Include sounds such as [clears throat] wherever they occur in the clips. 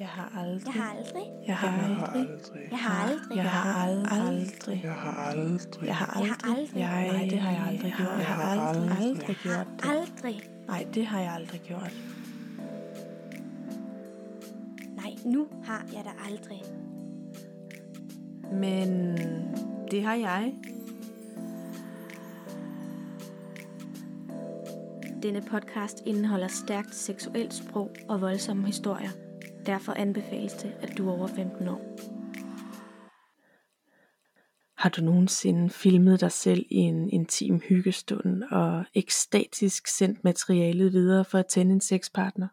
Jeg har aldrig. Jeg har aldrig. Jeg har aldrig. Jeg har aldrig. Jeg har aldrig. Jeg har aldrig. Jeg har Jeg har aldrig. aldrig. Jeg, nej, det har jeg aldrig gjort. Jeg har aldrig, aldrig gjort det. Aldrig. Nej, det har jeg aldrig gjort. Nej, nu har jeg da aldrig. Men det har jeg. Denne podcast indeholder stærkt seksuelt sprog og voldsomme historier. Derfor anbefales det, at du er over 15 år. Har du nogensinde filmet dig selv i en intim hyggestund og ekstatisk sendt materialet videre for at tænde en sexpartner?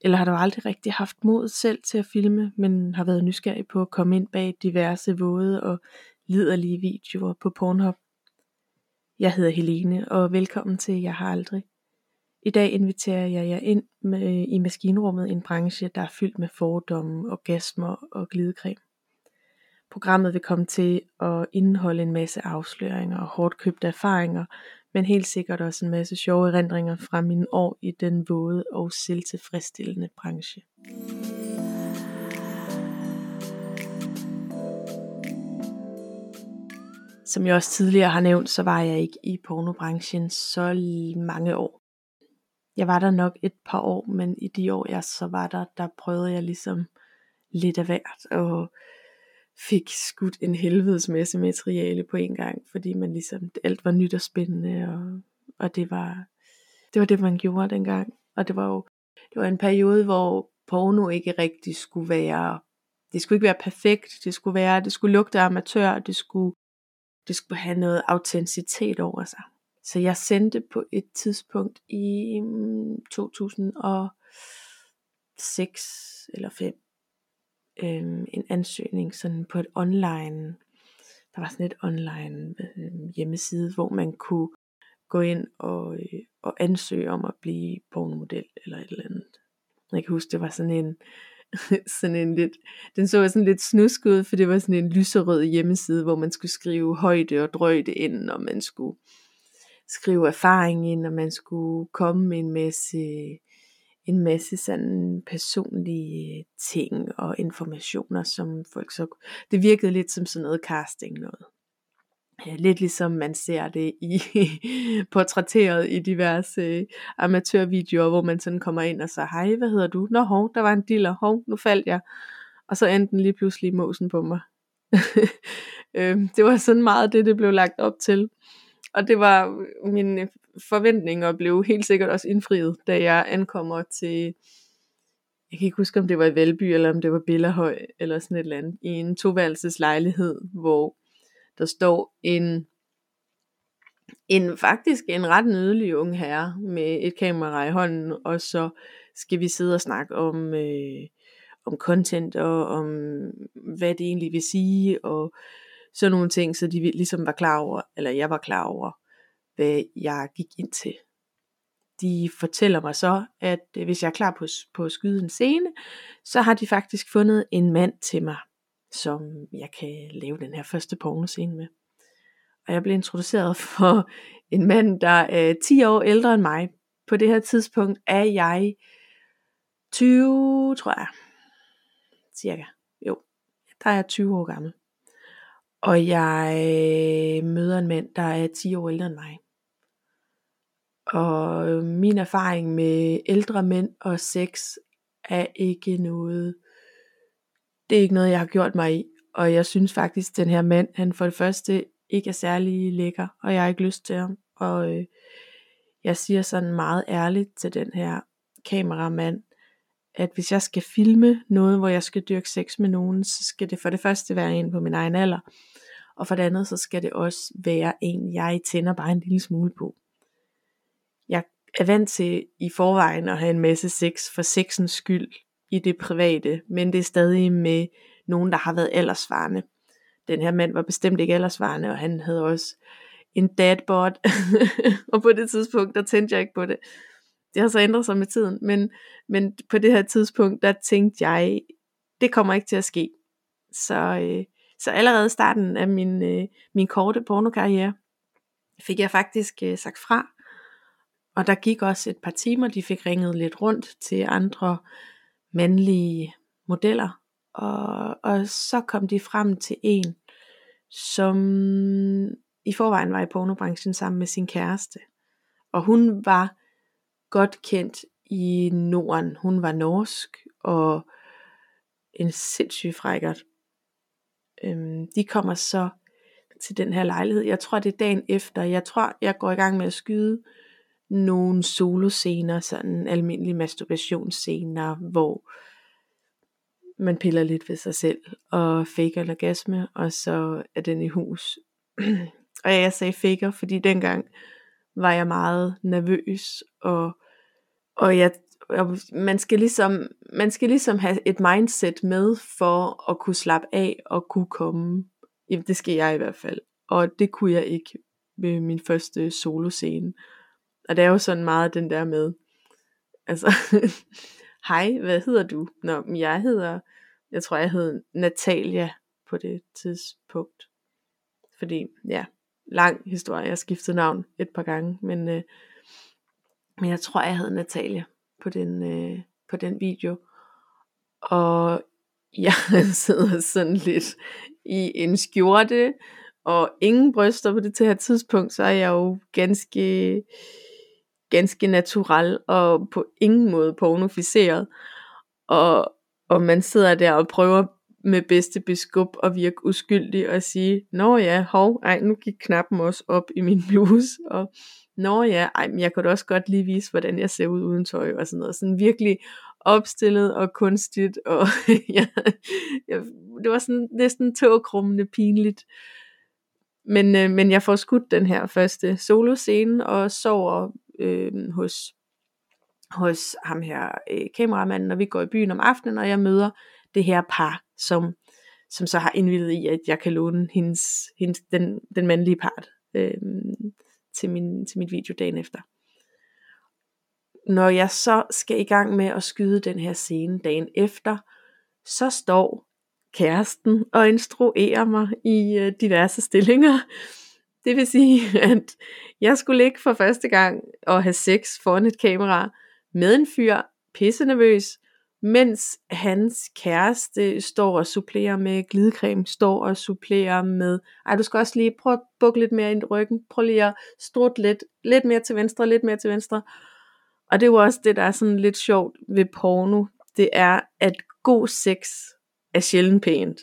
Eller har du aldrig rigtig haft mod selv til at filme, men har været nysgerrig på at komme ind bag diverse våde og liderlige videoer på Pornhub? Jeg hedder Helene, og velkommen til Jeg har aldrig. I dag inviterer jeg jer ind med, i maskinrummet en branche, der er fyldt med fordomme, orgasmer og glidecreme. Programmet vil komme til at indeholde en masse afsløringer og hårdt købte erfaringer, men helt sikkert også en masse sjove erindringer fra mine år i den våde og selvtilfredsstillende branche. Som jeg også tidligere har nævnt, så var jeg ikke i pornobranchen så mange år. Jeg var der nok et par år, men i de år jeg så var der, der prøvede jeg ligesom lidt af hvert, og fik skudt en helvedes masse materiale på en gang, fordi man ligesom, alt var nyt og spændende, og, og det var, det var det, man gjorde dengang. Og det var jo, det var en periode, hvor porno ikke rigtig skulle være, det skulle ikke være perfekt, det skulle være, det skulle lugte amatør, det skulle, det skulle have noget autenticitet over sig. Så jeg sendte på et tidspunkt i mm, 2006 eller 5 øhm, en ansøgning sådan på et online, der var sådan et online øh, hjemmeside, hvor man kunne gå ind og, øh, og ansøge om at blive pornomodel eller et eller andet. Jeg kan huske, det var sådan en, [laughs] sådan en lidt, den så sådan lidt snusk ud, for det var sådan en lyserød hjemmeside, hvor man skulle skrive højde og drøjde ind, og man skulle skrive erfaring ind, og man skulle komme med en masse en masse sådan personlige øh, ting og informationer, som folk så, det virkede lidt som sådan noget casting noget. Lidt ligesom man ser det i [laughs] portrætteret i diverse øh, amatørvideoer, hvor man sådan kommer ind og så, hej, hvad hedder du? Nå, hov, der var en diller, hov, nu faldt jeg. Og så endte den lige pludselig måsen på mig. [laughs] Øhm, det var sådan meget det, det blev lagt op til. Og det var øh, min forventninger blev helt sikkert også indfriet, da jeg ankommer til, jeg kan ikke huske om det var i Valby, eller om det var Billerhøj, eller sådan et eller andet, i en toværelses lejlighed, hvor der står en, en faktisk en ret nydelig ung herre med et kamera i hånden, og så skal vi sidde og snakke om, øh, om content, og om hvad det egentlig vil sige, og sådan nogle ting, så de ligesom var klar over, eller jeg var klar over, hvad jeg gik ind til. De fortæller mig så, at øh, hvis jeg er klar på, på at skyde en scene, så har de faktisk fundet en mand til mig, som jeg kan lave den her første pornoscene med. Og jeg blev introduceret [laughs] for en mand, der er 10 år ældre end mig. På det her tidspunkt er jeg 20, tror jeg. Cirka. Jo, der er jeg 20 år gammel. Og jeg øh, møder en mand, der er 10 år ældre end mig. Og øh, min erfaring med ældre mænd og sex er ikke noget, det er ikke noget, jeg har gjort mig i. Og jeg synes faktisk, at den her mand, han for det første ikke er særlig lækker, og jeg har ikke lyst til ham. Og øh, jeg siger sådan meget ærligt til den her kameramand, at hvis jeg skal filme noget, hvor jeg skal dyrke sex med nogen, så skal det for det første være en på min egen alder, og for det andet, så skal det også være en, jeg tænder bare en lille smule på. Jeg er vant til i forvejen at have en masse sex for sexens skyld i det private, men det er stadig med nogen, der har været aldersvarende. Den her mand var bestemt ikke aldersvarende, og han havde også en dadbot, [laughs] og på det tidspunkt, der tændte jeg ikke på det. Det har så ændret sig med tiden, men, men på det her tidspunkt, der tænkte jeg, det kommer ikke til at ske. Så, øh, så allerede i starten af min, øh, min korte pornokarriere, fik jeg faktisk øh, sagt fra. Og der gik også et par timer, de fik ringet lidt rundt til andre mandlige modeller. Og, og så kom de frem til en, som i forvejen var i pornobranchen sammen med sin kæreste. Og hun var godt kendt i Norden. Hun var norsk og en sindssyg frækkert. Øhm, de kommer så til den her lejlighed. Jeg tror, det er dagen efter. Jeg tror, jeg går i gang med at skyde nogle soloscener, sådan almindelige masturbationsscener, hvor man piller lidt ved sig selv og faker en orgasme, og så er den i hus. [clears throat] og jeg sagde faker, fordi dengang var jeg meget nervøs, og, og jeg, og man, skal ligesom, man skal ligesom have et mindset med for at kunne slappe af og kunne komme. Jamen, det skal jeg i hvert fald. Og det kunne jeg ikke ved min første soloscene. Og det er jo sådan meget den der med, altså, [laughs] hej, hvad hedder du? Nå, jeg hedder, jeg tror jeg hed Natalia på det tidspunkt. Fordi, ja, lang historie, jeg skiftede navn et par gange, men, øh, men jeg tror jeg hed Natalia på den, øh, på den video. Og jeg [laughs] sidder sådan lidt i en skjorte, og ingen bryster på det her tidspunkt, så er jeg jo ganske ganske natural og på ingen måde pornoficeret. Og, og man sidder der og prøver med bedste beskub og virke uskyldig og sige, nå ja, hov, ej, nu gik knappen også op i min [laughs] bluse, og nå ja, ej, men jeg kan da også godt lige vise, hvordan jeg ser ud uden tøj og sådan noget. Sådan virkelig opstillet og kunstigt, og [laughs] ja, ja, det var sådan næsten tågrummende pinligt. Men, øh, men jeg får skudt den her første soloscene og sover øh, hos, hos ham her øh, kameramanden, når vi går i byen om aftenen, og jeg møder det her par, som, som så har indvildet i, at jeg kan låne hendes, hendes, den, den mandlige part øh, til, min, til mit video dagen efter. Når jeg så skal i gang med at skyde den her scene dagen efter, så står kæresten og instruerer mig i øh, diverse stillinger. Det vil sige, [laughs] at jeg skulle ikke for første gang og have sex foran et kamera med en fyr, pisse nervøs, mens hans kæreste står og supplerer med glidecreme, står og supplerer med, ej du skal også lige prøve at bukke lidt mere ind i ryggen, prøv lige at strutte lidt, lidt mere til venstre, lidt mere til venstre. Og det er jo også det, der er sådan lidt sjovt ved porno, det er, at god sex er sjældent pænt.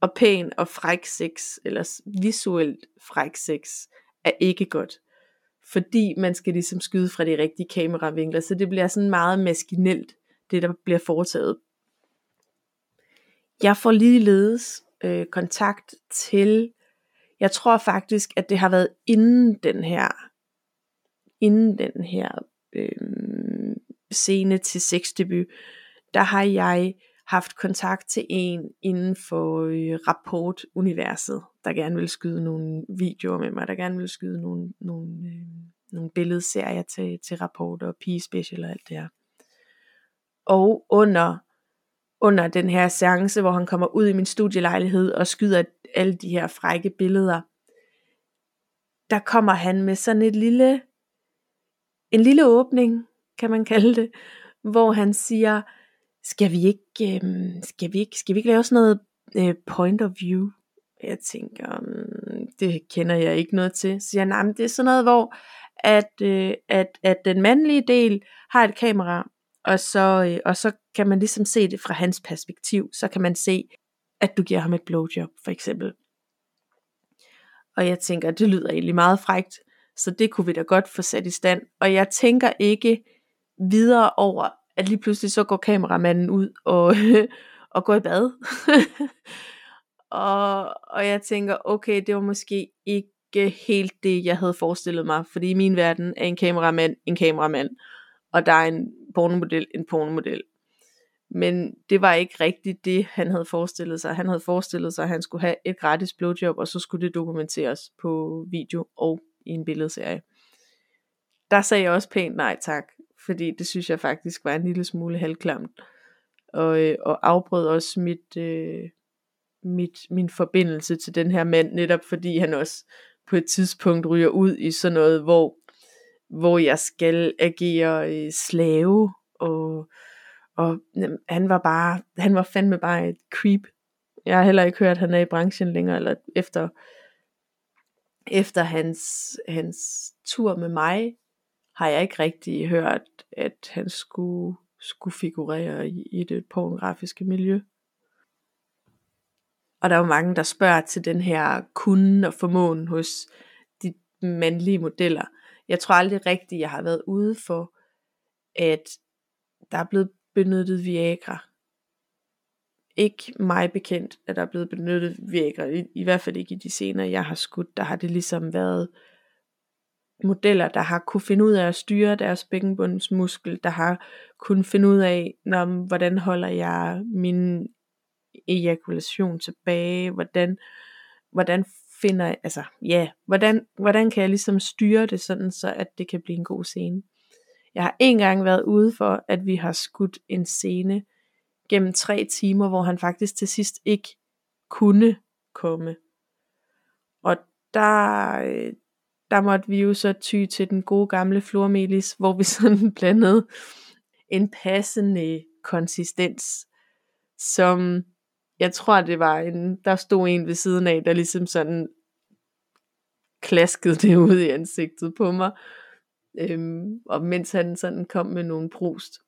Og pæn og fræk sex, eller visuelt fræk sex, er ikke godt. Fordi man skal ligesom skyde fra de rigtige kameravinkler, så det bliver sådan meget maskinelt, det der bliver foretaget. Jeg får ligeledes øh, kontakt til, jeg tror faktisk, at det har været inden den her, inden den her øh, scene til sexdebut, der har jeg haft kontakt til en inden for øh, rapportuniverset, der gerne vil skyde nogle videoer med mig, der gerne vil skyde nogle, nogle, øh, nogle billedserier til, til rapport og pige special og alt det her. Og under, under den her seance, hvor han kommer ud i min studielejlighed og skyder alle de her frække billeder, der kommer han med sådan et lille, en lille åbning, kan man kalde det, hvor han siger, skal vi ikke, øh, skal vi ikke, skal vi ikke lave sådan noget øh, point of view? Jeg tænker, mm, det kender jeg ikke noget til. Så siger nej, men det er sådan noget, hvor at, øh, at, at den mandlige del har et kamera, og så, øh, og så kan man ligesom se det fra hans perspektiv. Så kan man se, at du giver ham et blowjob, for eksempel. Og jeg tænker, det lyder egentlig meget frægt, så det kunne vi da godt få sat i stand. Og jeg tænker ikke videre over, at lige pludselig så går kameramanden ud og, [laughs] og går i bad. [laughs] og, og jeg tænker, okay, det var måske ikke helt det, jeg havde forestillet mig, fordi i min verden er en kameramand en kameramand, og der er en pornomodel en pornomodel. Men det var ikke rigtigt det, han havde forestillet sig. Han havde forestillet sig, at han skulle have et gratis blowjob, og så skulle det dokumenteres på video og i en billedserie. Der sagde jeg også pænt nej tak, fordi det synes jeg faktisk var en lille smule halvklamt. Og, øh, og afbrød også mit, øh, mit, min forbindelse til den her mand, netop fordi han også på et tidspunkt ryger ud i sådan noget, hvor, hvor jeg skal agere øh, slave, og, og jamen, han var bare, han var fandme bare et creep. Jeg har heller ikke hørt, at han er i branchen længere, eller efter, efter hans, hans tur med mig, har jeg ikke rigtig hørt, at han skulle, skulle figurere i, i det pornografiske miljø. Og der er jo mange, der spørger til den her kunden og formåen hos de mandlige modeller. Jeg tror aldrig rigtigt, jeg har været ude for, at der er blevet benyttet Viagra. Ikke mig bekendt, at der er blevet benyttet Viagra. I, i hvert fald ikke i de senere, jeg har skudt. Der har det ligesom været modeller, der har kunne finde ud af at styre deres bækkenbundsmuskel, der har kunnet finde ud af, når, hvordan holder jeg min ejakulation tilbage, hvordan, hvordan finder altså ja, hvordan, hvordan kan jeg ligesom styre det sådan, så at det kan blive en god scene. Jeg har en gang været ude for, at vi har skudt en scene gennem tre timer, hvor han faktisk til sidst ikke kunne komme. Og der, øh, der måtte vi jo så ty til den gode gamle flormelis, hvor vi [laughs] sådan blandede en passende konsistens, som jeg tror det var en, der stod en ved siden af, der ligesom sådan klaskede [laughs] det ud i ansigtet på mig, øhm, og mens han sådan kom med nogle brust.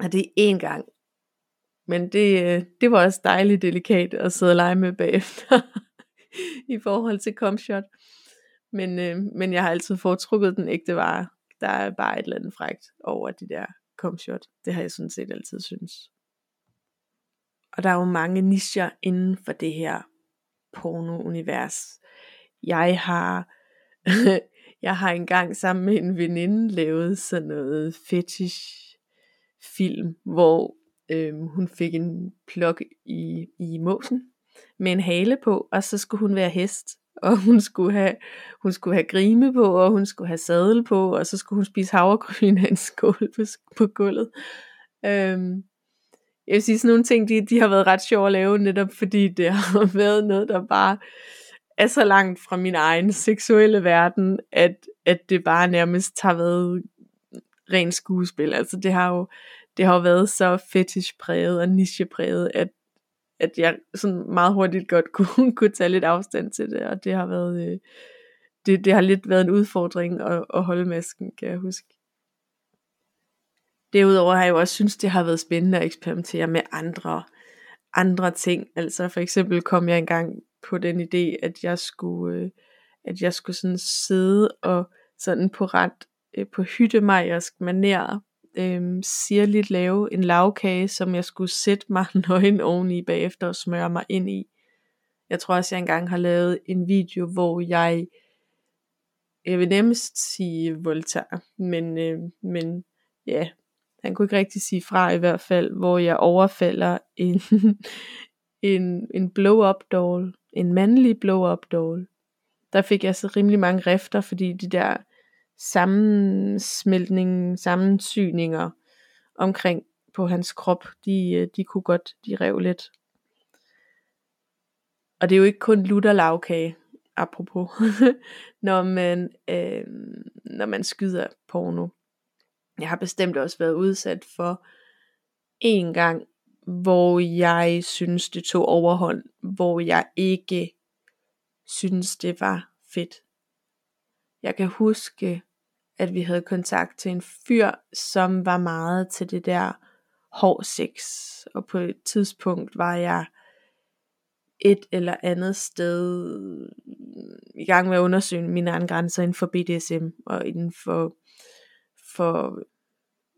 Og det er én gang. Men det, øh, det var også dejligt delikat at sidde og lege med bagefter, [laughs] i forhold til komshot. Men, øh, men jeg har altid foretrukket den ægte vare. Der er bare et eller andet frægt over de der komshot. Det har jeg sådan set altid synes. Og der er jo mange nischer inden for det her porno-univers. Jeg har, [laughs] jeg har engang sammen med en veninde lavet sådan noget fetish film, hvor øhm, hun fik en plok i, i måsen med en hale på, og så skulle hun være hest, og [laughs] hun skulle have, hun skulle have grime på, og hun skulle have sadel på, og så skulle hun spise havregryn af en skål på, på gulvet. Øhm, jeg vil sige, sådan nogle ting, de, de har været ret sjove at lave, netop fordi det har [laughs] været noget, der bare er så langt fra min egen seksuelle verden, at, at det bare nærmest har været ren skuespil. Altså det har jo, det har jo været så fetishpræget og nichepræget, at, at jeg sådan meget hurtigt godt [laughs] kunne, kunne tage lidt afstand til det, og det har været, øh, det, det har lidt været en udfordring at, at holde masken, kan jeg huske. Derudover har jeg jo også synes, det har været spændende at eksperimentere med andre, andre ting. Altså for eksempel kom jeg engang på den idé, at jeg skulle, øh, at jeg skulle sådan sidde og sådan på ret øh, på hyttemajersk maner øh, sirligt lave en lavkage, som jeg skulle sætte mig [laughs] nøgen oveni bagefter og smøre mig ind i. Jeg tror også, jeg engang har lavet en video, hvor jeg, jeg vil nemmest sige voldtager, men, øh, men ja, han kunne ikke rigtig sige fra i hvert fald, hvor jeg overfalder en, [laughs] en, en blow-up doll, en mandlig blow-up doll. Der fik jeg så rimelig mange rifter, fordi de der sammensmeltning, sammensyninger omkring på hans krop, de, øh, de kunne godt, de rev lidt. Og det er jo ikke kun lutter lavkage, apropos, [laughs] når man, øh, når man skyder porno. Jeg har bestemt også været udsat for en gang, hvor jeg synes det tog overhånd, hvor jeg ikke synes det var fedt. Jeg kan huske, at vi havde kontakt til en fyr, som var meget til det der hård sex. Og på et tidspunkt var jeg et eller andet sted i gang med at undersøge mine egne grænser inden for BDSM og inden for for,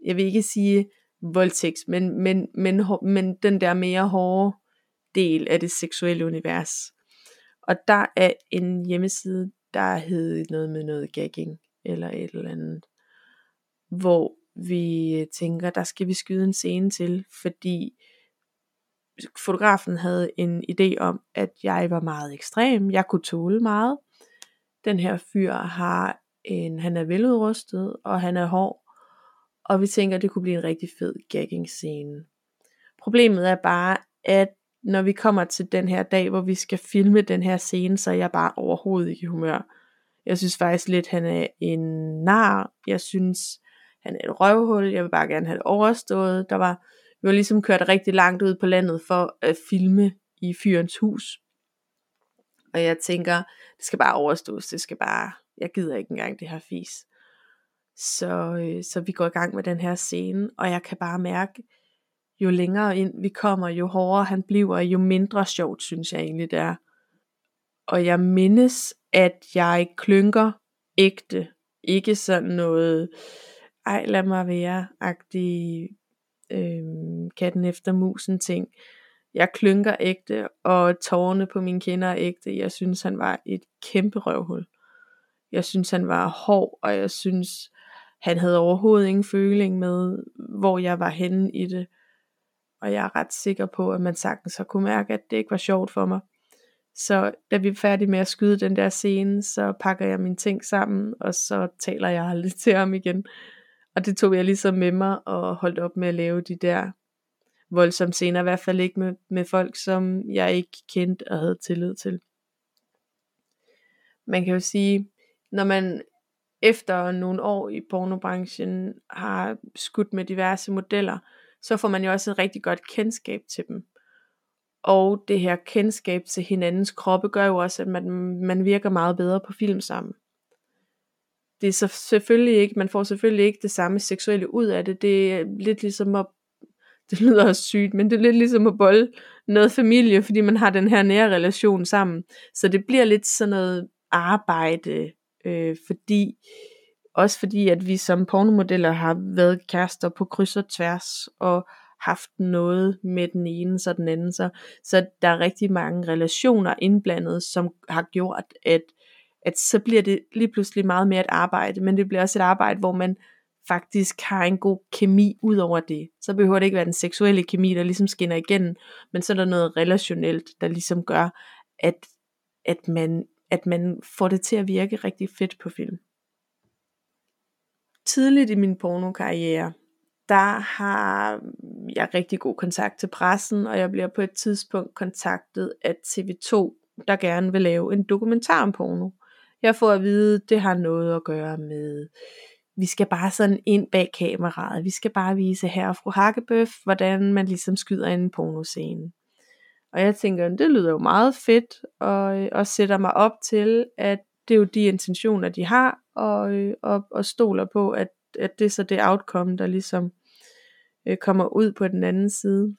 jeg vil ikke sige voldtægt, men, men, men, men den der mere hårde del af det seksuelle univers. Og der er en hjemmeside, der hed noget med noget gagging, eller et eller andet, hvor vi tænker, der skal vi skyde en scene til, fordi fotografen havde en idé om, at jeg var meget ekstrem, jeg kunne tåle meget. Den her fyr har en, han er veludrustet, og han er hård, og vi tænker, at det kunne blive en rigtig fed gagging scene. Problemet er bare, at når vi kommer til den her dag, hvor vi skal filme den her scene, så er jeg bare overhovedet ikke i humør. Jeg synes faktisk lidt, han er en nar. Jeg synes, han er et røvhul. Jeg vil bare gerne have det overstået. Der var Vi var ligesom kørt rigtig langt ud på landet for at filme i fyrens hus. Og jeg tænker, det skal bare overstås, det skal bare, jeg gider ikke engang det her fis. Så, øh, så vi går i gang med den her scene, og jeg kan bare mærke, jo længere ind vi kommer, jo hårdere han bliver, jo mindre sjovt synes jeg egentlig det er. Og jeg mindes, at jeg klynker ægte. Ikke sådan noget, ej lad mig være, agtig øh, katten efter musen ting. Jeg klynker ægte, og tårerne på mine kinder er ægte. Jeg synes, han var et kæmpe røvhul. Jeg synes, han var hård, og jeg synes, han havde overhovedet ingen føling med, hvor jeg var henne i det. Og jeg er ret sikker på, at man sagtens har kunne mærke, at det ikke var sjovt for mig. Så da vi er færdige med at skyde den der scene, så pakker jeg mine ting sammen, og så taler jeg aldrig [laughs] til ham igen. Og det tog jeg ligesom med mig, og holdt op med at lave de der voldsomme scener, i hvert fald ikke med, med folk, som jeg ikke kendte og havde tillid til. Man kan jo sige, når man efter nogle år i pornobranchen har skudt med diverse modeller, så får man jo også et rigtig godt kendskab til dem. Og det her kendskab til hinandens kroppe gør jo også, at man, man virker meget bedre på film sammen. Det er så selvfølgelig ikke, man får selvfølgelig ikke det samme seksuelle ud af det. Det er lidt ligesom at, [laughs] det lyder også sygt, men det er lidt ligesom at bolle noget familie, fordi man har den her nære relation sammen. Så det bliver lidt sådan noget arbejde, øh, fordi også fordi, at vi som pornomodeller har været kærester på kryds og tværs, og haft noget med den ene så den anden. Så, så der er rigtig mange relationer indblandet, som har gjort, at, at så bliver det lige pludselig meget mere et arbejde, men det bliver også et arbejde, hvor man faktisk har en god kemi ud over det. Så behøver det ikke være den seksuelle kemi, der ligesom skinner igennem, men så er der noget relationelt, der ligesom gør, at, at, man, at man får det til at virke rigtig fedt på film. Tidligt i min pornokarriere, der har jeg rigtig god kontakt til pressen, og jeg bliver på et tidspunkt kontaktet af TV2, der gerne vil lave en dokumentar om porno. Jeg får at vide, det har noget at gøre med, vi skal bare sådan ind bag kameraet, vi skal bare vise her fru Hakkebøf, hvordan man ligesom skyder en pornoscene. Og jeg tænker, det lyder jo meget fedt, og, og øh, sætter mig op til, at det er jo de intentioner, de har, og, øh, og, og stoler på, at, at det er så det outcome, der ligesom øh, kommer ud på den anden side.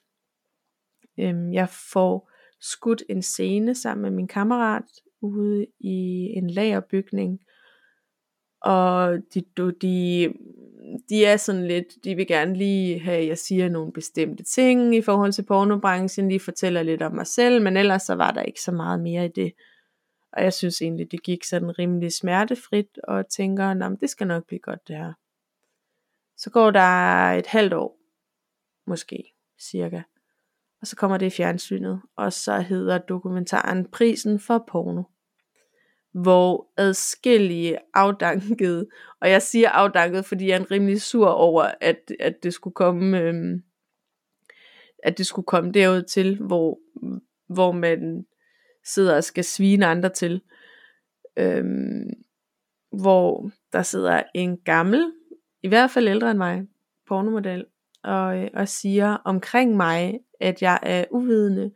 Øhm, jeg får skudt en scene sammen med min kammerat ude i en lagerbygning, og de, de, de er sådan lidt, de vil gerne lige have, at jeg siger nogle bestemte ting i forhold til pornobranchen, lige fortæller lidt om mig selv, men ellers så var der ikke så meget mere i det. Og jeg synes egentlig, det gik sådan rimelig smertefrit, og tænker, at det skal nok blive godt det her. Så går der et halvt år, måske, cirka. Og så kommer det i fjernsynet, og så hedder dokumentaren Prisen for porno. Hvor adskillige afdankede, og jeg siger afdanket, fordi jeg er rimelig sur over, at, at det skulle komme, øhm, at det skulle komme derud til, hvor, hvor man sidder og skal svine andre til. Øhm, hvor der sidder en gammel, i hvert fald ældre end mig, pornomodel, og, øh, og siger omkring mig, at jeg er uvidende,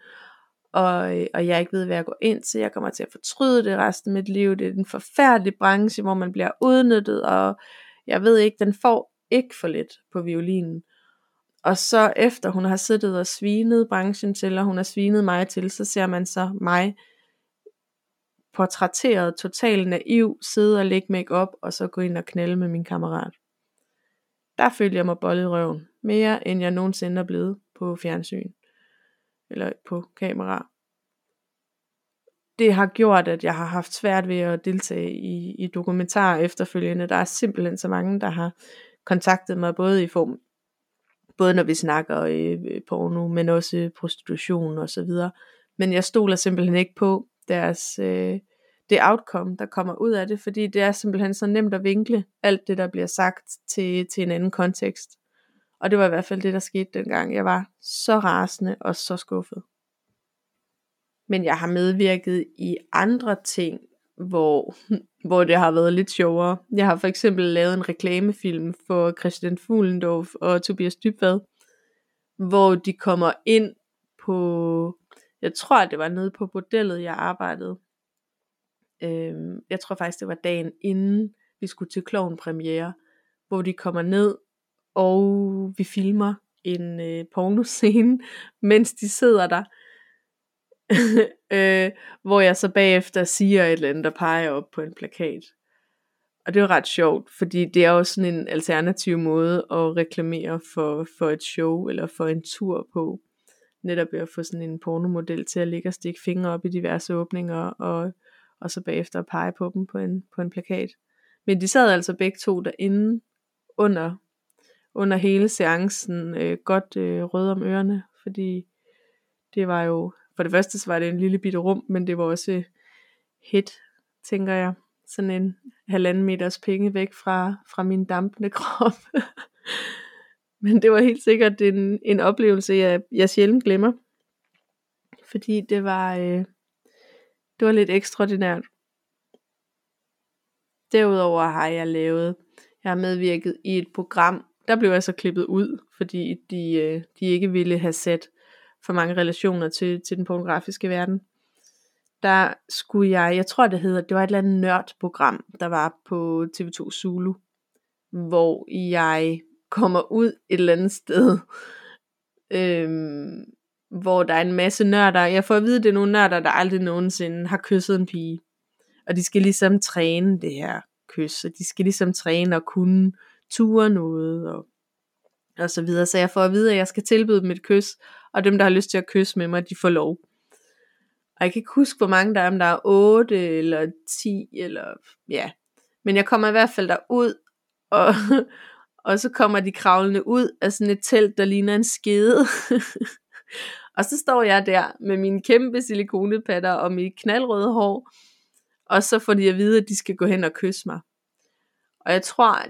og, og jeg ikke ved, hvad jeg går ind til. Jeg kommer til at fortryde det resten af mit liv. Det er en forfærdelig branche, hvor man bliver udnyttet, og jeg ved ikke, den får ikke for lidt på violinen. Og så efter hun har siddet og svinet branchen til, og hun har svinet mig til, så ser man så mig portrætteret, totalt naiv, sidde og lægge make op og så gå ind og knælde med min kammerat. Der følger jeg mig bollet i røven mere end jeg nogensinde er blevet på fjernsyn eller på kamera. Det har gjort, at jeg har haft svært ved at deltage i, i dokumentarer efterfølgende. Der er simpelthen så mange, der har kontaktet mig, både i form, både når vi snakker øh, porno, men også prostitution og så videre. Men jeg stoler simpelthen ikke på deres, øh, det outcome, der kommer ud af det, fordi det er simpelthen så nemt at vinkle alt det, der bliver sagt til, til en anden kontekst. Og det var i hvert fald det, der skete dengang. Jeg var så rasende og så skuffet. Men jeg har medvirket i andre ting, hvor, [laughs] hvor det har været lidt sjovere. Jeg har for eksempel lavet en reklamefilm for Christian Fuglendorf og Tobias Dybvad, hvor de kommer ind på, jeg tror det var nede på bordellet, jeg arbejdede. Øhm, jeg tror faktisk det var dagen inden vi skulle til Kloven premiere, hvor de kommer ned, og vi filmer en øh, pornoscene, [laughs] mens de sidder der. [laughs] øh, hvor jeg så bagefter siger et eller andet, der peger op på en plakat. Og det er jo ret sjovt, fordi det er jo sådan en alternativ måde at reklamere for, for et show eller for en tur på. Netop ved at få sådan en pornomodel til at ligge og stikke fingre op i diverse åbninger, og, og så bagefter pege på dem på en, på en plakat. Men de sad altså begge to derinde under, under hele seancen, øh, godt øh, rød om ørerne, fordi det var jo, for det første så var det en lille bitte rum, men det var også hit, tænker jeg sådan en halvanden meters penge væk fra, fra min dampende [laughs] krop. Men det var helt sikkert en, en oplevelse, jeg, jeg sjældent glemmer. Fordi det var, øh, det var lidt ekstraordinært. Derudover har jeg lavet, jeg har medvirket i et program, der blev jeg så klippet ud, fordi de, øh, de ikke ville have sat for mange relationer til, til den pornografiske verden der skulle jeg, jeg tror det hedder, det var et eller andet nørdprogram, der var på TV2 Zulu, hvor jeg kommer ud et eller andet sted, øhm, hvor der er en masse nørder. Jeg får at vide, at det er nogle nørder, der aldrig nogensinde har kysset en pige. Og de skal ligesom træne det her kys, og de skal ligesom træne og kunne ture noget, og, og så videre. Så jeg får at vide, at jeg skal tilbyde dem et kys, og dem, der har lyst til at kysse med mig, de får lov. Og jeg kan ikke huske, hvor mange der er, om der er 8 eller 10, eller ja. Men jeg kommer i hvert fald derud, og, [laughs] og så kommer de kravlende ud af sådan et telt, der ligner en skede. [laughs] og så står jeg der med mine kæmpe silikonepatter og mit knaldrøde hår, og så får de at vide, at de skal gå hen og kysse mig. Og jeg tror,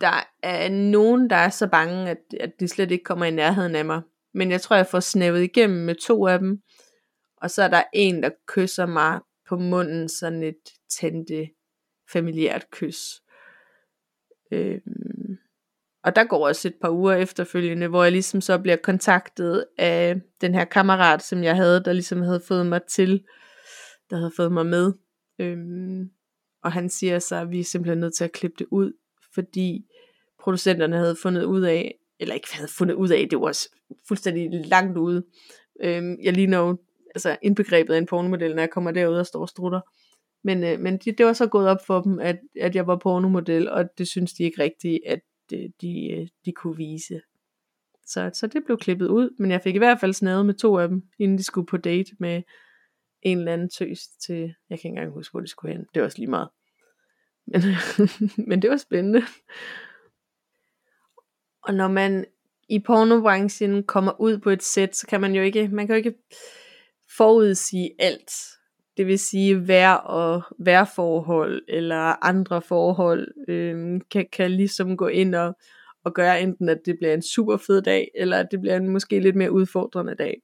der er nogen, der er så bange, at, at de slet ikke kommer i nærheden af mig. Men jeg tror, jeg får snævet igennem med to af dem. Og så er der en, der kysser mig på munden, sådan et tændte familiært kys. Øhm, og der går også et par uger efterfølgende, hvor jeg ligesom så bliver kontaktet af den her kammerat, som jeg havde, der ligesom havde fået mig til, der havde fået mig med. Øhm, og han siger så, at vi er simpelthen nødt til at klippe det ud, fordi producenterne havde fundet ud af, eller ikke havde fundet ud af, det var også fuldstændig langt ude. Øhm, jeg lige nu, altså indbegrebet af en pornomodel, når jeg kommer derud og står og strutter. Men, øh, men det, det var så gået op for dem, at, at jeg var pornomodel, og det synes de ikke rigtigt, at øh, de, øh, de kunne vise. Så, så det blev klippet ud, men jeg fik i hvert fald snadet med to af dem, inden de skulle på date med en eller anden tøs til, jeg kan ikke engang huske, hvor de skulle hen. Det var også lige meget. Men, [laughs] men det var spændende. Og når man i pornobranchen kommer ud på et sæt, så kan man jo ikke, man kan jo ikke forudsige alt. Det vil sige vær og værforhold eller andre forhold øh, kan, kan ligesom gå ind og, og gøre enten at det bliver en super fed dag, eller at det bliver en måske lidt mere udfordrende dag.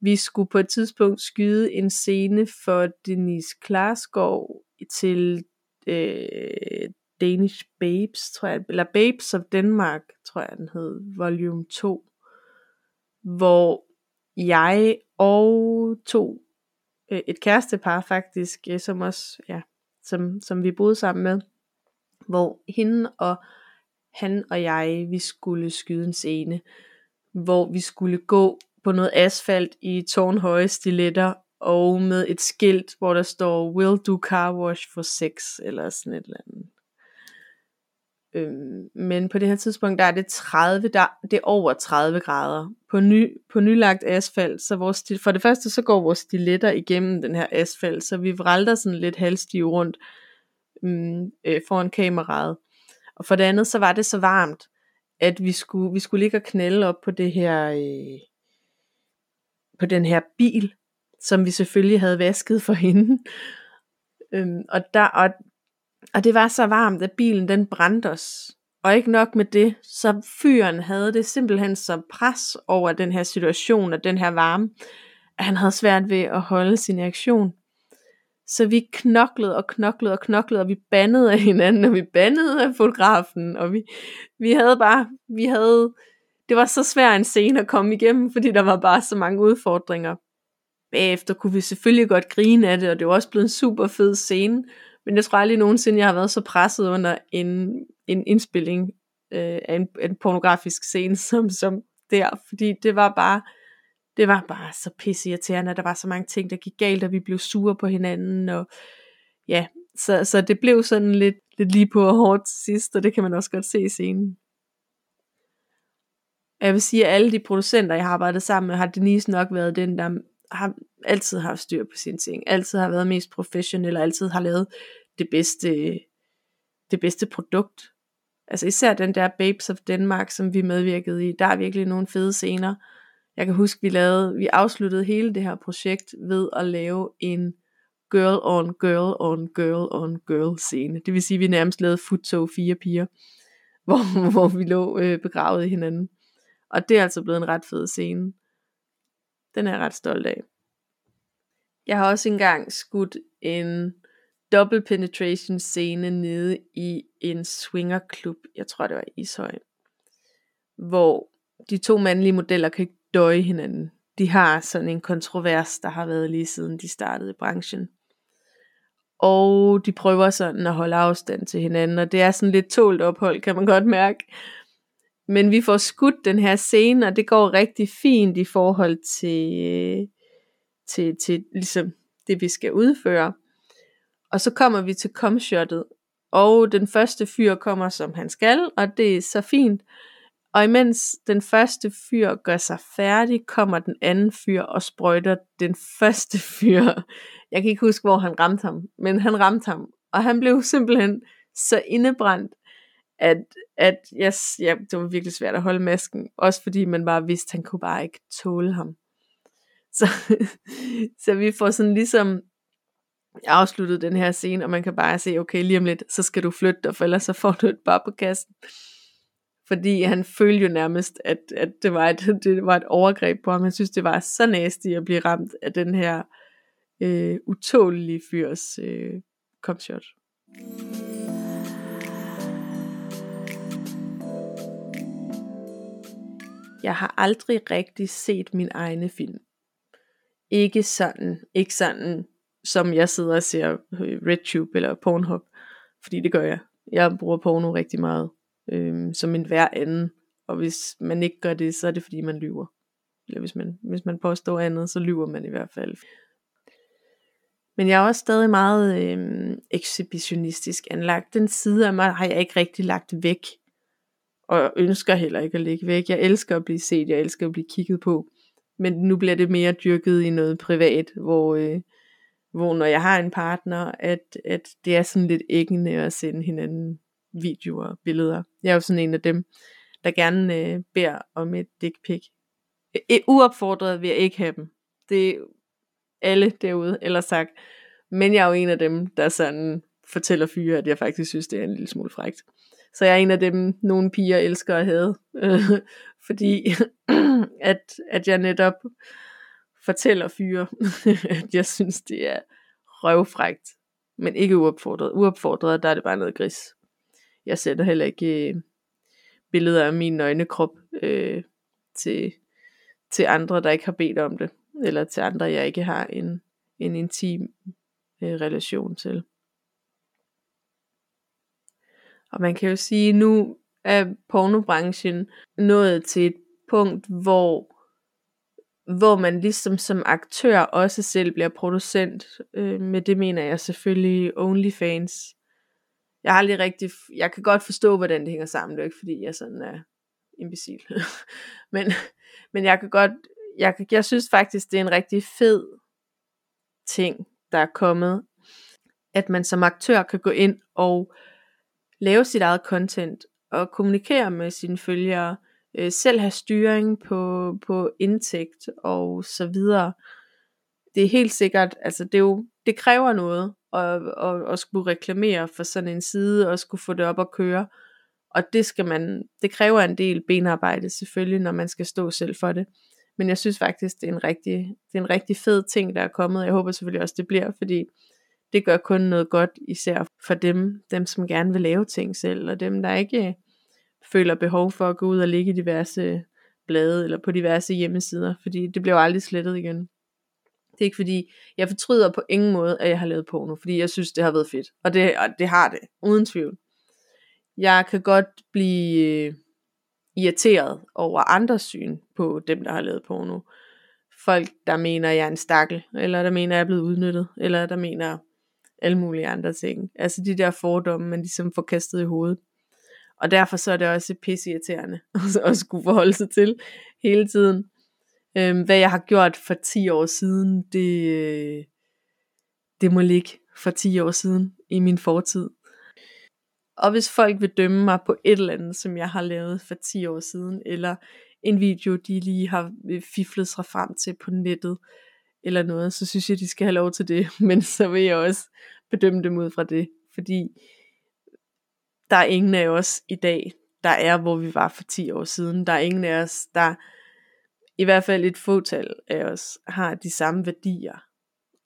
Vi skulle på et tidspunkt skyde en scene for Denise Klarskov til øh, Danish Babes, tror jeg, eller Babes of Denmark, tror jeg den hed, volume 2, hvor jeg og to, øh, et kærestepar faktisk, øh, som også, ja, som, som vi boede sammen med, hvor hende og han og jeg, vi skulle skyde en scene, hvor vi skulle gå på noget asfalt i tårnhøje stiletter, og med et skilt, hvor der står, will do car wash for sex, eller sådan et eller andet. Øhm, men på det her tidspunkt, der er det 30, der, det er over 30 grader på, ny, på nylagt asfalt. Så vores, for det første, så går vores stiletter igennem den her asfalt, så vi vralter sådan lidt halvstiv rundt øhm, øh, foran kameraet. Og for det andet, så var det så varmt, at vi skulle, vi skulle ligge og knælde op på det her, øh, på den her bil, som vi selvfølgelig havde vasket for hende. Øhm, og, der, og og det var så varmt, at bilen den brændte os. Og ikke nok med det, så fyren havde det simpelthen så pres over den her situation og den her varme, at han havde svært ved at holde sin reaktion. Så vi knoklede og knoklede og knoklede, og vi bandede af hinanden, og vi bandede af fotografen, og vi, vi havde bare, vi havde det var så svært en scene at komme igennem, fordi der var bare så mange udfordringer. Bagefter kunne vi selvfølgelig godt grine af det, og det var også blevet en super fed scene, men jeg tror aldrig nogensinde, jeg har været så presset under en, en indspilling øh, af en, en pornografisk scene, [laughs] som, som der, fordi det var bare, det var bare så pisseirriterende, at der var så mange ting, der gik galt, og vi blev sure på hinanden, og ja, så, så det blev sådan lidt, lidt lige på hårdt til sidst, og det kan man også godt se i scenen. Jeg vil sige, at alle de producenter, jeg har arbejdet sammen med, har Denise nok været den, der har altid haft styr på sine ting, altid har været mest professionel, og altid har lavet det bedste, det bedste produkt. Altså især den der Babes of Denmark, som vi medvirkede i, der er virkelig nogle fede scener. Jeg kan huske, vi lavede, vi afsluttede hele det her projekt ved at lave en girl on girl on girl on girl scene. Det vil sige, at vi nærmest lavede futtog fire piger, [laughs] hvor, hvor vi lå øh, begravet i hinanden. Og det er altså blevet en ret fed scene. Den er jeg ret stolt af. Jeg har også engang skudt en double penetration scene nede i en swingerklub, jeg tror det var i Ishøj, hvor de to mandlige modeller kan ikke døje hinanden. De har sådan en kontrovers, der har været lige siden de startede i branchen. Og de prøver sådan at holde afstand til hinanden, og det er sådan lidt tålt ophold, kan man godt mærke. Men vi får skudt den her scene, og det går rigtig fint i forhold til, øh, til, til ligesom det, vi skal udføre. Og så kommer vi til komshottet, og den første fyr kommer, som han skal, og det er så fint. Og imens den første fyr gør sig færdig, kommer den anden fyr og sprøjter den første fyr. Jeg kan ikke huske, hvor han ramte ham, men han ramte ham. Og han blev simpelthen så indebrændt, at, at yes, ja, det var virkelig svært at holde masken. Også fordi man bare vidste, at han kunne bare ikke tåle ham. [laughs] Så, så vi får sådan ligesom afsluttet den her scene, og man kan bare se, okay, lige om lidt, så skal du flytte dig, for ellers så får du et bare på kassen. Fordi han følte jo nærmest, at, at det, var et, [laughs] det var et overgreb på ham. Han synes, det var så næstigt at blive ramt af den her øh, utålige fyrs øh, komshot. Jeg har aldrig rigtig set min egne film. Ikke sådan, ikke sådan, som jeg sidder og ser øh, RedTube eller Pornhub, fordi det gør jeg. Jeg bruger porno rigtig meget, øhm, som en hver anden, og hvis man ikke gør det, så er det fordi man lyver. Eller hvis man, hvis man påstår andet, så lyver man i hvert fald. Men jeg er også stadig meget øh, ekshibitionistisk anlagt. Den side af mig har jeg ikke rigtig lagt væk og ønsker heller ikke at ligge væk. Jeg elsker at blive set, jeg elsker at blive kigget på. Men nu bliver det mere dyrket i noget privat, hvor, øh, hvor når jeg har en partner, at, at det er sådan lidt æggende at sende hinanden videoer og billeder. Jeg er jo sådan en af dem, der gerne øh, beder om et dick pic. Øh, uopfordret vil jeg ikke have dem. Det er alle derude, eller sagt. Men jeg er jo en af dem, der sådan fortæller fyre, at jeg faktisk synes, det er en lille smule frægt. Så jeg er en af dem, nogle piger elsker at have. Øh, [laughs] fordi [clears throat] at, at jeg netop fortæller fyre, [laughs] at jeg synes, det er røvfrægt. Men ikke uopfordret. Uopfordret, der er det bare noget gris. Jeg sætter heller ikke øh, billeder af min nøgnekrop øh, til, til andre, der ikke har bedt om det. Eller til andre, jeg ikke har en, en intim øh, relation til. Og man kan jo sige, nu er pornobranchen nået til et punkt, hvor, hvor man ligesom som aktør også selv bliver producent. Øh, med det mener jeg selvfølgelig OnlyFans. Jeg har aldrig rigtig, jeg kan godt forstå, hvordan det hænger sammen. Det er ikke fordi, jeg sådan er imbecil. [laughs] men, men jeg kan godt, jeg, jeg synes faktisk, det er en rigtig fed ting, der er kommet. At man som aktør kan gå ind og lave sit eget content og kommunikere med sine følgere, øh, selv have styring på, på indtægt og så videre. Det er helt sikkert, altså det, er jo, det kræver noget at, at, at skulle reklamere for sådan en side og skulle få det op at køre. Og det skal man, det kræver en del benarbejde selvfølgelig, når man skal stå selv for det. Men jeg synes faktisk, det er en rigtig, det er en rigtig fed ting, der er kommet. Jeg håber selvfølgelig også, det bliver, fordi det gør kun noget godt, især for dem, dem som gerne vil lave ting selv, og dem der ikke øh, føler behov for at gå ud og ligge i diverse øh, blade eller på diverse hjemmesider, fordi det bliver aldrig slettet igen. Det er ikke fordi, jeg fortryder på ingen måde, at jeg har lavet porno, fordi jeg synes, det har været fedt. Og det, og det har det, uden tvivl. Jeg kan godt blive øh, irriteret over andres syn på dem, der har lavet porno. Folk, der mener, jeg er en stakkel, eller der mener, jeg er blevet udnyttet, eller der mener alle mulige andre ting. Altså de der fordomme, man ligesom får kastet i hovedet. Og derfor så er det også irriterende [laughs] at skulle forholde sig til hele tiden. Øhm, hvad jeg har gjort for 10 år siden, det, øh, det må ligge for 10 år siden i min fortid. Og hvis folk vil dømme mig på et eller andet, som jeg har lavet for 10 år siden, eller en video, de lige har øh, fiflet sig frem til på nettet, eller noget, så synes jeg, de skal have lov til det. [laughs] Men så vil jeg også bedømme dem ud fra det. Fordi der er ingen af os i dag, der er, hvor vi var for 10 år siden. Der er ingen af os, der i hvert fald et fåtal af os har de samme værdier.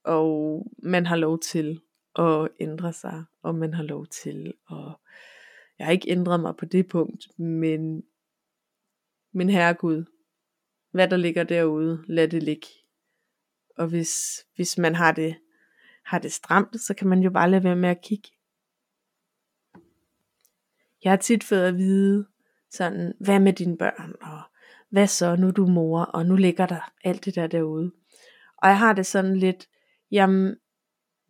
Og man har lov til at ændre sig, og man har lov til at... Jeg har ikke ændret mig på det punkt, men, men herregud, hvad der ligger derude, lad det ligge. Og hvis, hvis man har det, har det stramt, så kan man jo bare lade være med at kigge. Jeg har tit fået at vide, sådan, hvad med dine børn, og hvad så, nu er du mor, og nu ligger der alt det der derude. Og jeg har det sådan lidt, jamen,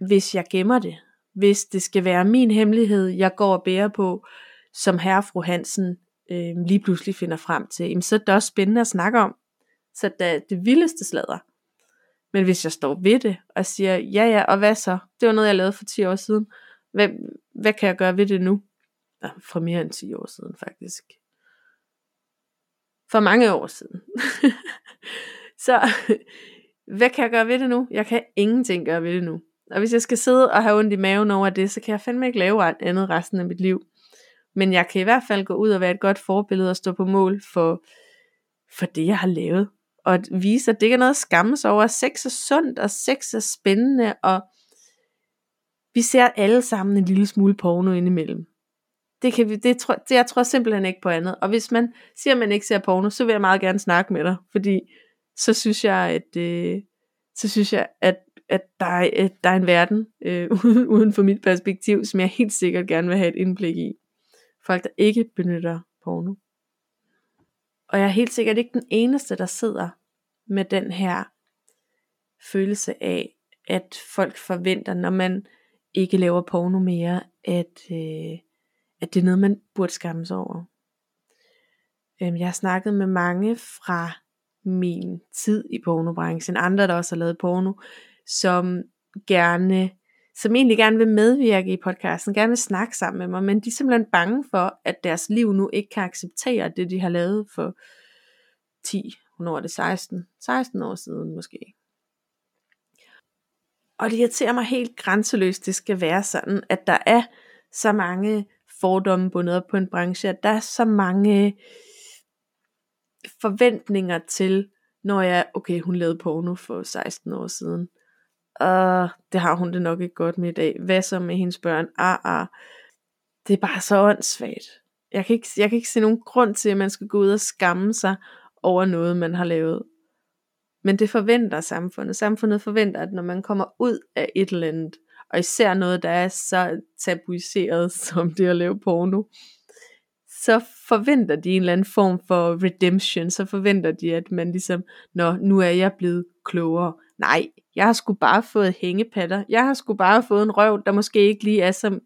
hvis jeg gemmer det, hvis det skal være min hemmelighed, jeg går og bærer på, som herre fru Hansen øh, lige pludselig finder frem til, jamen, så er det også spændende at snakke om. Så det er det vildeste slader. Men hvis jeg står ved det, og siger, ja ja, og hvad så? Det var noget, jeg lavede for 10 år siden. Hvad, hvad kan jeg gøre ved det nu? Ja, for mere end 10 år siden faktisk. For mange år siden. [laughs] så hvad kan jeg gøre ved det nu? Jeg kan ingenting gøre ved det nu. Og hvis jeg skal sidde og have ondt i maven over det, så kan jeg fandme ikke lave andet resten af mit liv. Men jeg kan i hvert fald gå ud og være et godt forbillede og stå på mål for, for det, jeg har lavet. Og at vise, at det ikke er noget at skamme sig over. Sex er sundt, og sex er spændende, og vi ser alle sammen en lille smule porno indimellem. Det kan vi, det, tror, det, jeg tror simpelthen ikke på andet. Og hvis man siger, at man ikke ser porno, så vil jeg meget gerne snakke med dig, fordi så synes jeg, at, øh, så synes jeg, at, at der, er, at der er en verden øh, [laughs] uden for mit perspektiv, som jeg helt sikkert gerne vil have et indblik i. Folk, der ikke benytter porno. Og jeg er helt sikkert ikke den eneste, der sidder med den her følelse af, at folk forventer, når man ikke laver porno mere, at, øh, at det er noget, man burde skamme sig over. Øhm, jeg har snakket med mange fra min tid i pornobranchen, andre der også har lavet porno, som gerne, som egentlig gerne vil medvirke i podcasten, gerne vil snakke sammen med mig, men de er simpelthen bange for, at deres liv nu ikke kan acceptere det, de har lavet for 10, hvornår er det 16, 16 år siden måske. Og det irriterer mig helt grænseløst, det skal være sådan, at der er så mange fordomme bundet op på en branche, at der er så mange forventninger til, når jeg, okay, hun lavede porno for 16 år siden. Og det har hun det nok ikke godt med i dag. Hvad så med hendes børn? Ah, ah. Det er bare så åndssvagt. Jeg kan, ikke, jeg kan ikke se nogen grund til, at man skal gå ud og skamme sig over noget, man har lavet. Men det forventer samfundet. Samfundet forventer, at når man kommer ud af et eller andet, og især noget, der er så tabuiseret [laughs] som det at lave porno, så forventer de en eller anden form for redemption, så forventer de, at man ligesom, når nu er jeg blevet klogere. Nej, jeg har sgu bare fået hængepatter. Jeg har sgu bare fået en røv, der måske ikke lige er så,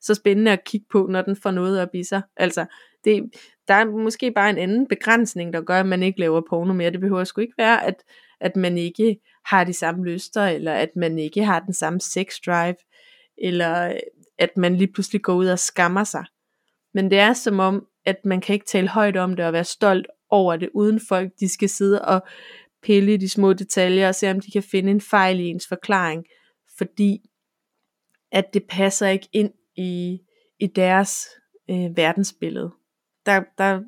så spændende at kigge på, når den får noget op i sig. Altså, det, der er måske bare en anden begrænsning, der gør, at man ikke laver porno mere. Det behøver sgu ikke være, at, at man ikke har de samme lyster, eller at man ikke har den samme sex drive, eller at man lige pludselig går ud og skammer sig. Men det er som om, at man kan ikke tale højt om det og være stolt over det, uden folk de skal sidde og pille i de små detaljer og se om de kan finde en fejl i ens forklaring, fordi at det passer ikke ind i, i deres øh, verdensbillede. Der, der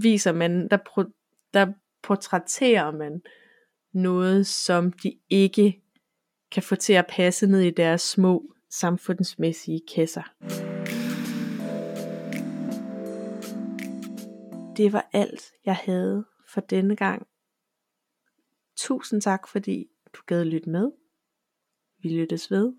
viser man, der, pro, der portrætterer man noget, som de ikke kan få til at passe ned i deres små samfundsmæssige kasser. Det var alt, jeg havde for denne gang. Tusind tak fordi du gad lytte med. Vi lyttes ved.